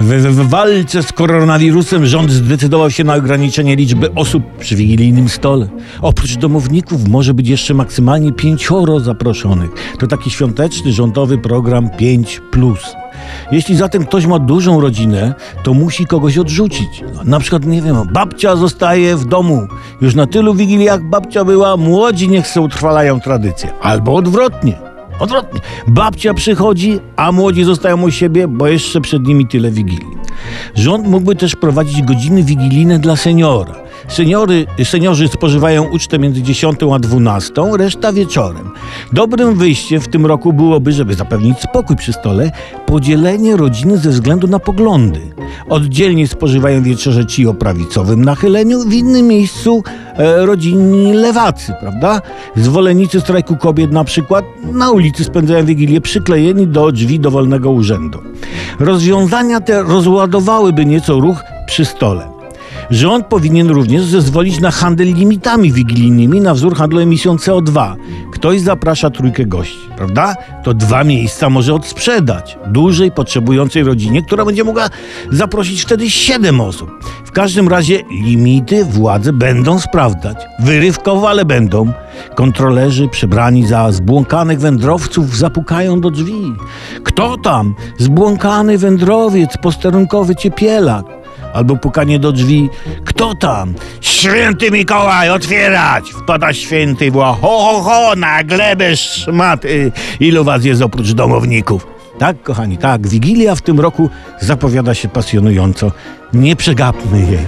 W, w walce z koronawirusem rząd zdecydował się na ograniczenie liczby osób przy wigilijnym stole. Oprócz domowników może być jeszcze maksymalnie pięcioro zaproszonych. To taki świąteczny rządowy program 5. Jeśli zatem ktoś ma dużą rodzinę, to musi kogoś odrzucić. No, Na przykład, nie wiem, babcia zostaje w domu. Już na tylu wigiliach babcia była, młodzi niech se utrwalają tradycję. Albo odwrotnie. Odwrotnie. Babcia przychodzi, a młodzi zostają u siebie, bo jeszcze przed nimi tyle wigilii. Rząd mógłby też prowadzić godziny wigilijne dla seniora. Seniory, seniorzy spożywają ucztę między 10 a 12, reszta wieczorem. Dobrym wyjściem w tym roku byłoby, żeby zapewnić spokój przy stole, podzielenie rodziny ze względu na poglądy. Oddzielnie spożywają wieczorze ci o prawicowym nachyleniu, w innym miejscu rodzinni lewacy, prawda? Zwolennicy strajku kobiet na przykład na ulicy spędzają Wigilię przyklejeni do drzwi dowolnego urzędu. Rozwiązania te rozładowałyby nieco ruch przy stole. Rząd powinien również zezwolić na handel limitami wigilijnymi na wzór handlu emisją CO2. Ktoś zaprasza trójkę gości, prawda? To dwa miejsca może odsprzedać dużej, potrzebującej rodzinie, która będzie mogła zaprosić wtedy siedem osób. W każdym razie limity władze będą sprawdzać. Wyrywkowo, ale będą. Kontrolerzy przebrani za zbłąkanych wędrowców zapukają do drzwi. Kto tam? Zbłąkany wędrowiec, posterunkowy ciepielak albo pukanie do drzwi. Kto tam? Święty Mikołaj, otwierać! Wpada święty, była ho, ho, ho, na glebę szmaty. Ilu was jest oprócz domowników? Tak, kochani, tak. Wigilia w tym roku zapowiada się pasjonująco. Nie przegapmy jej.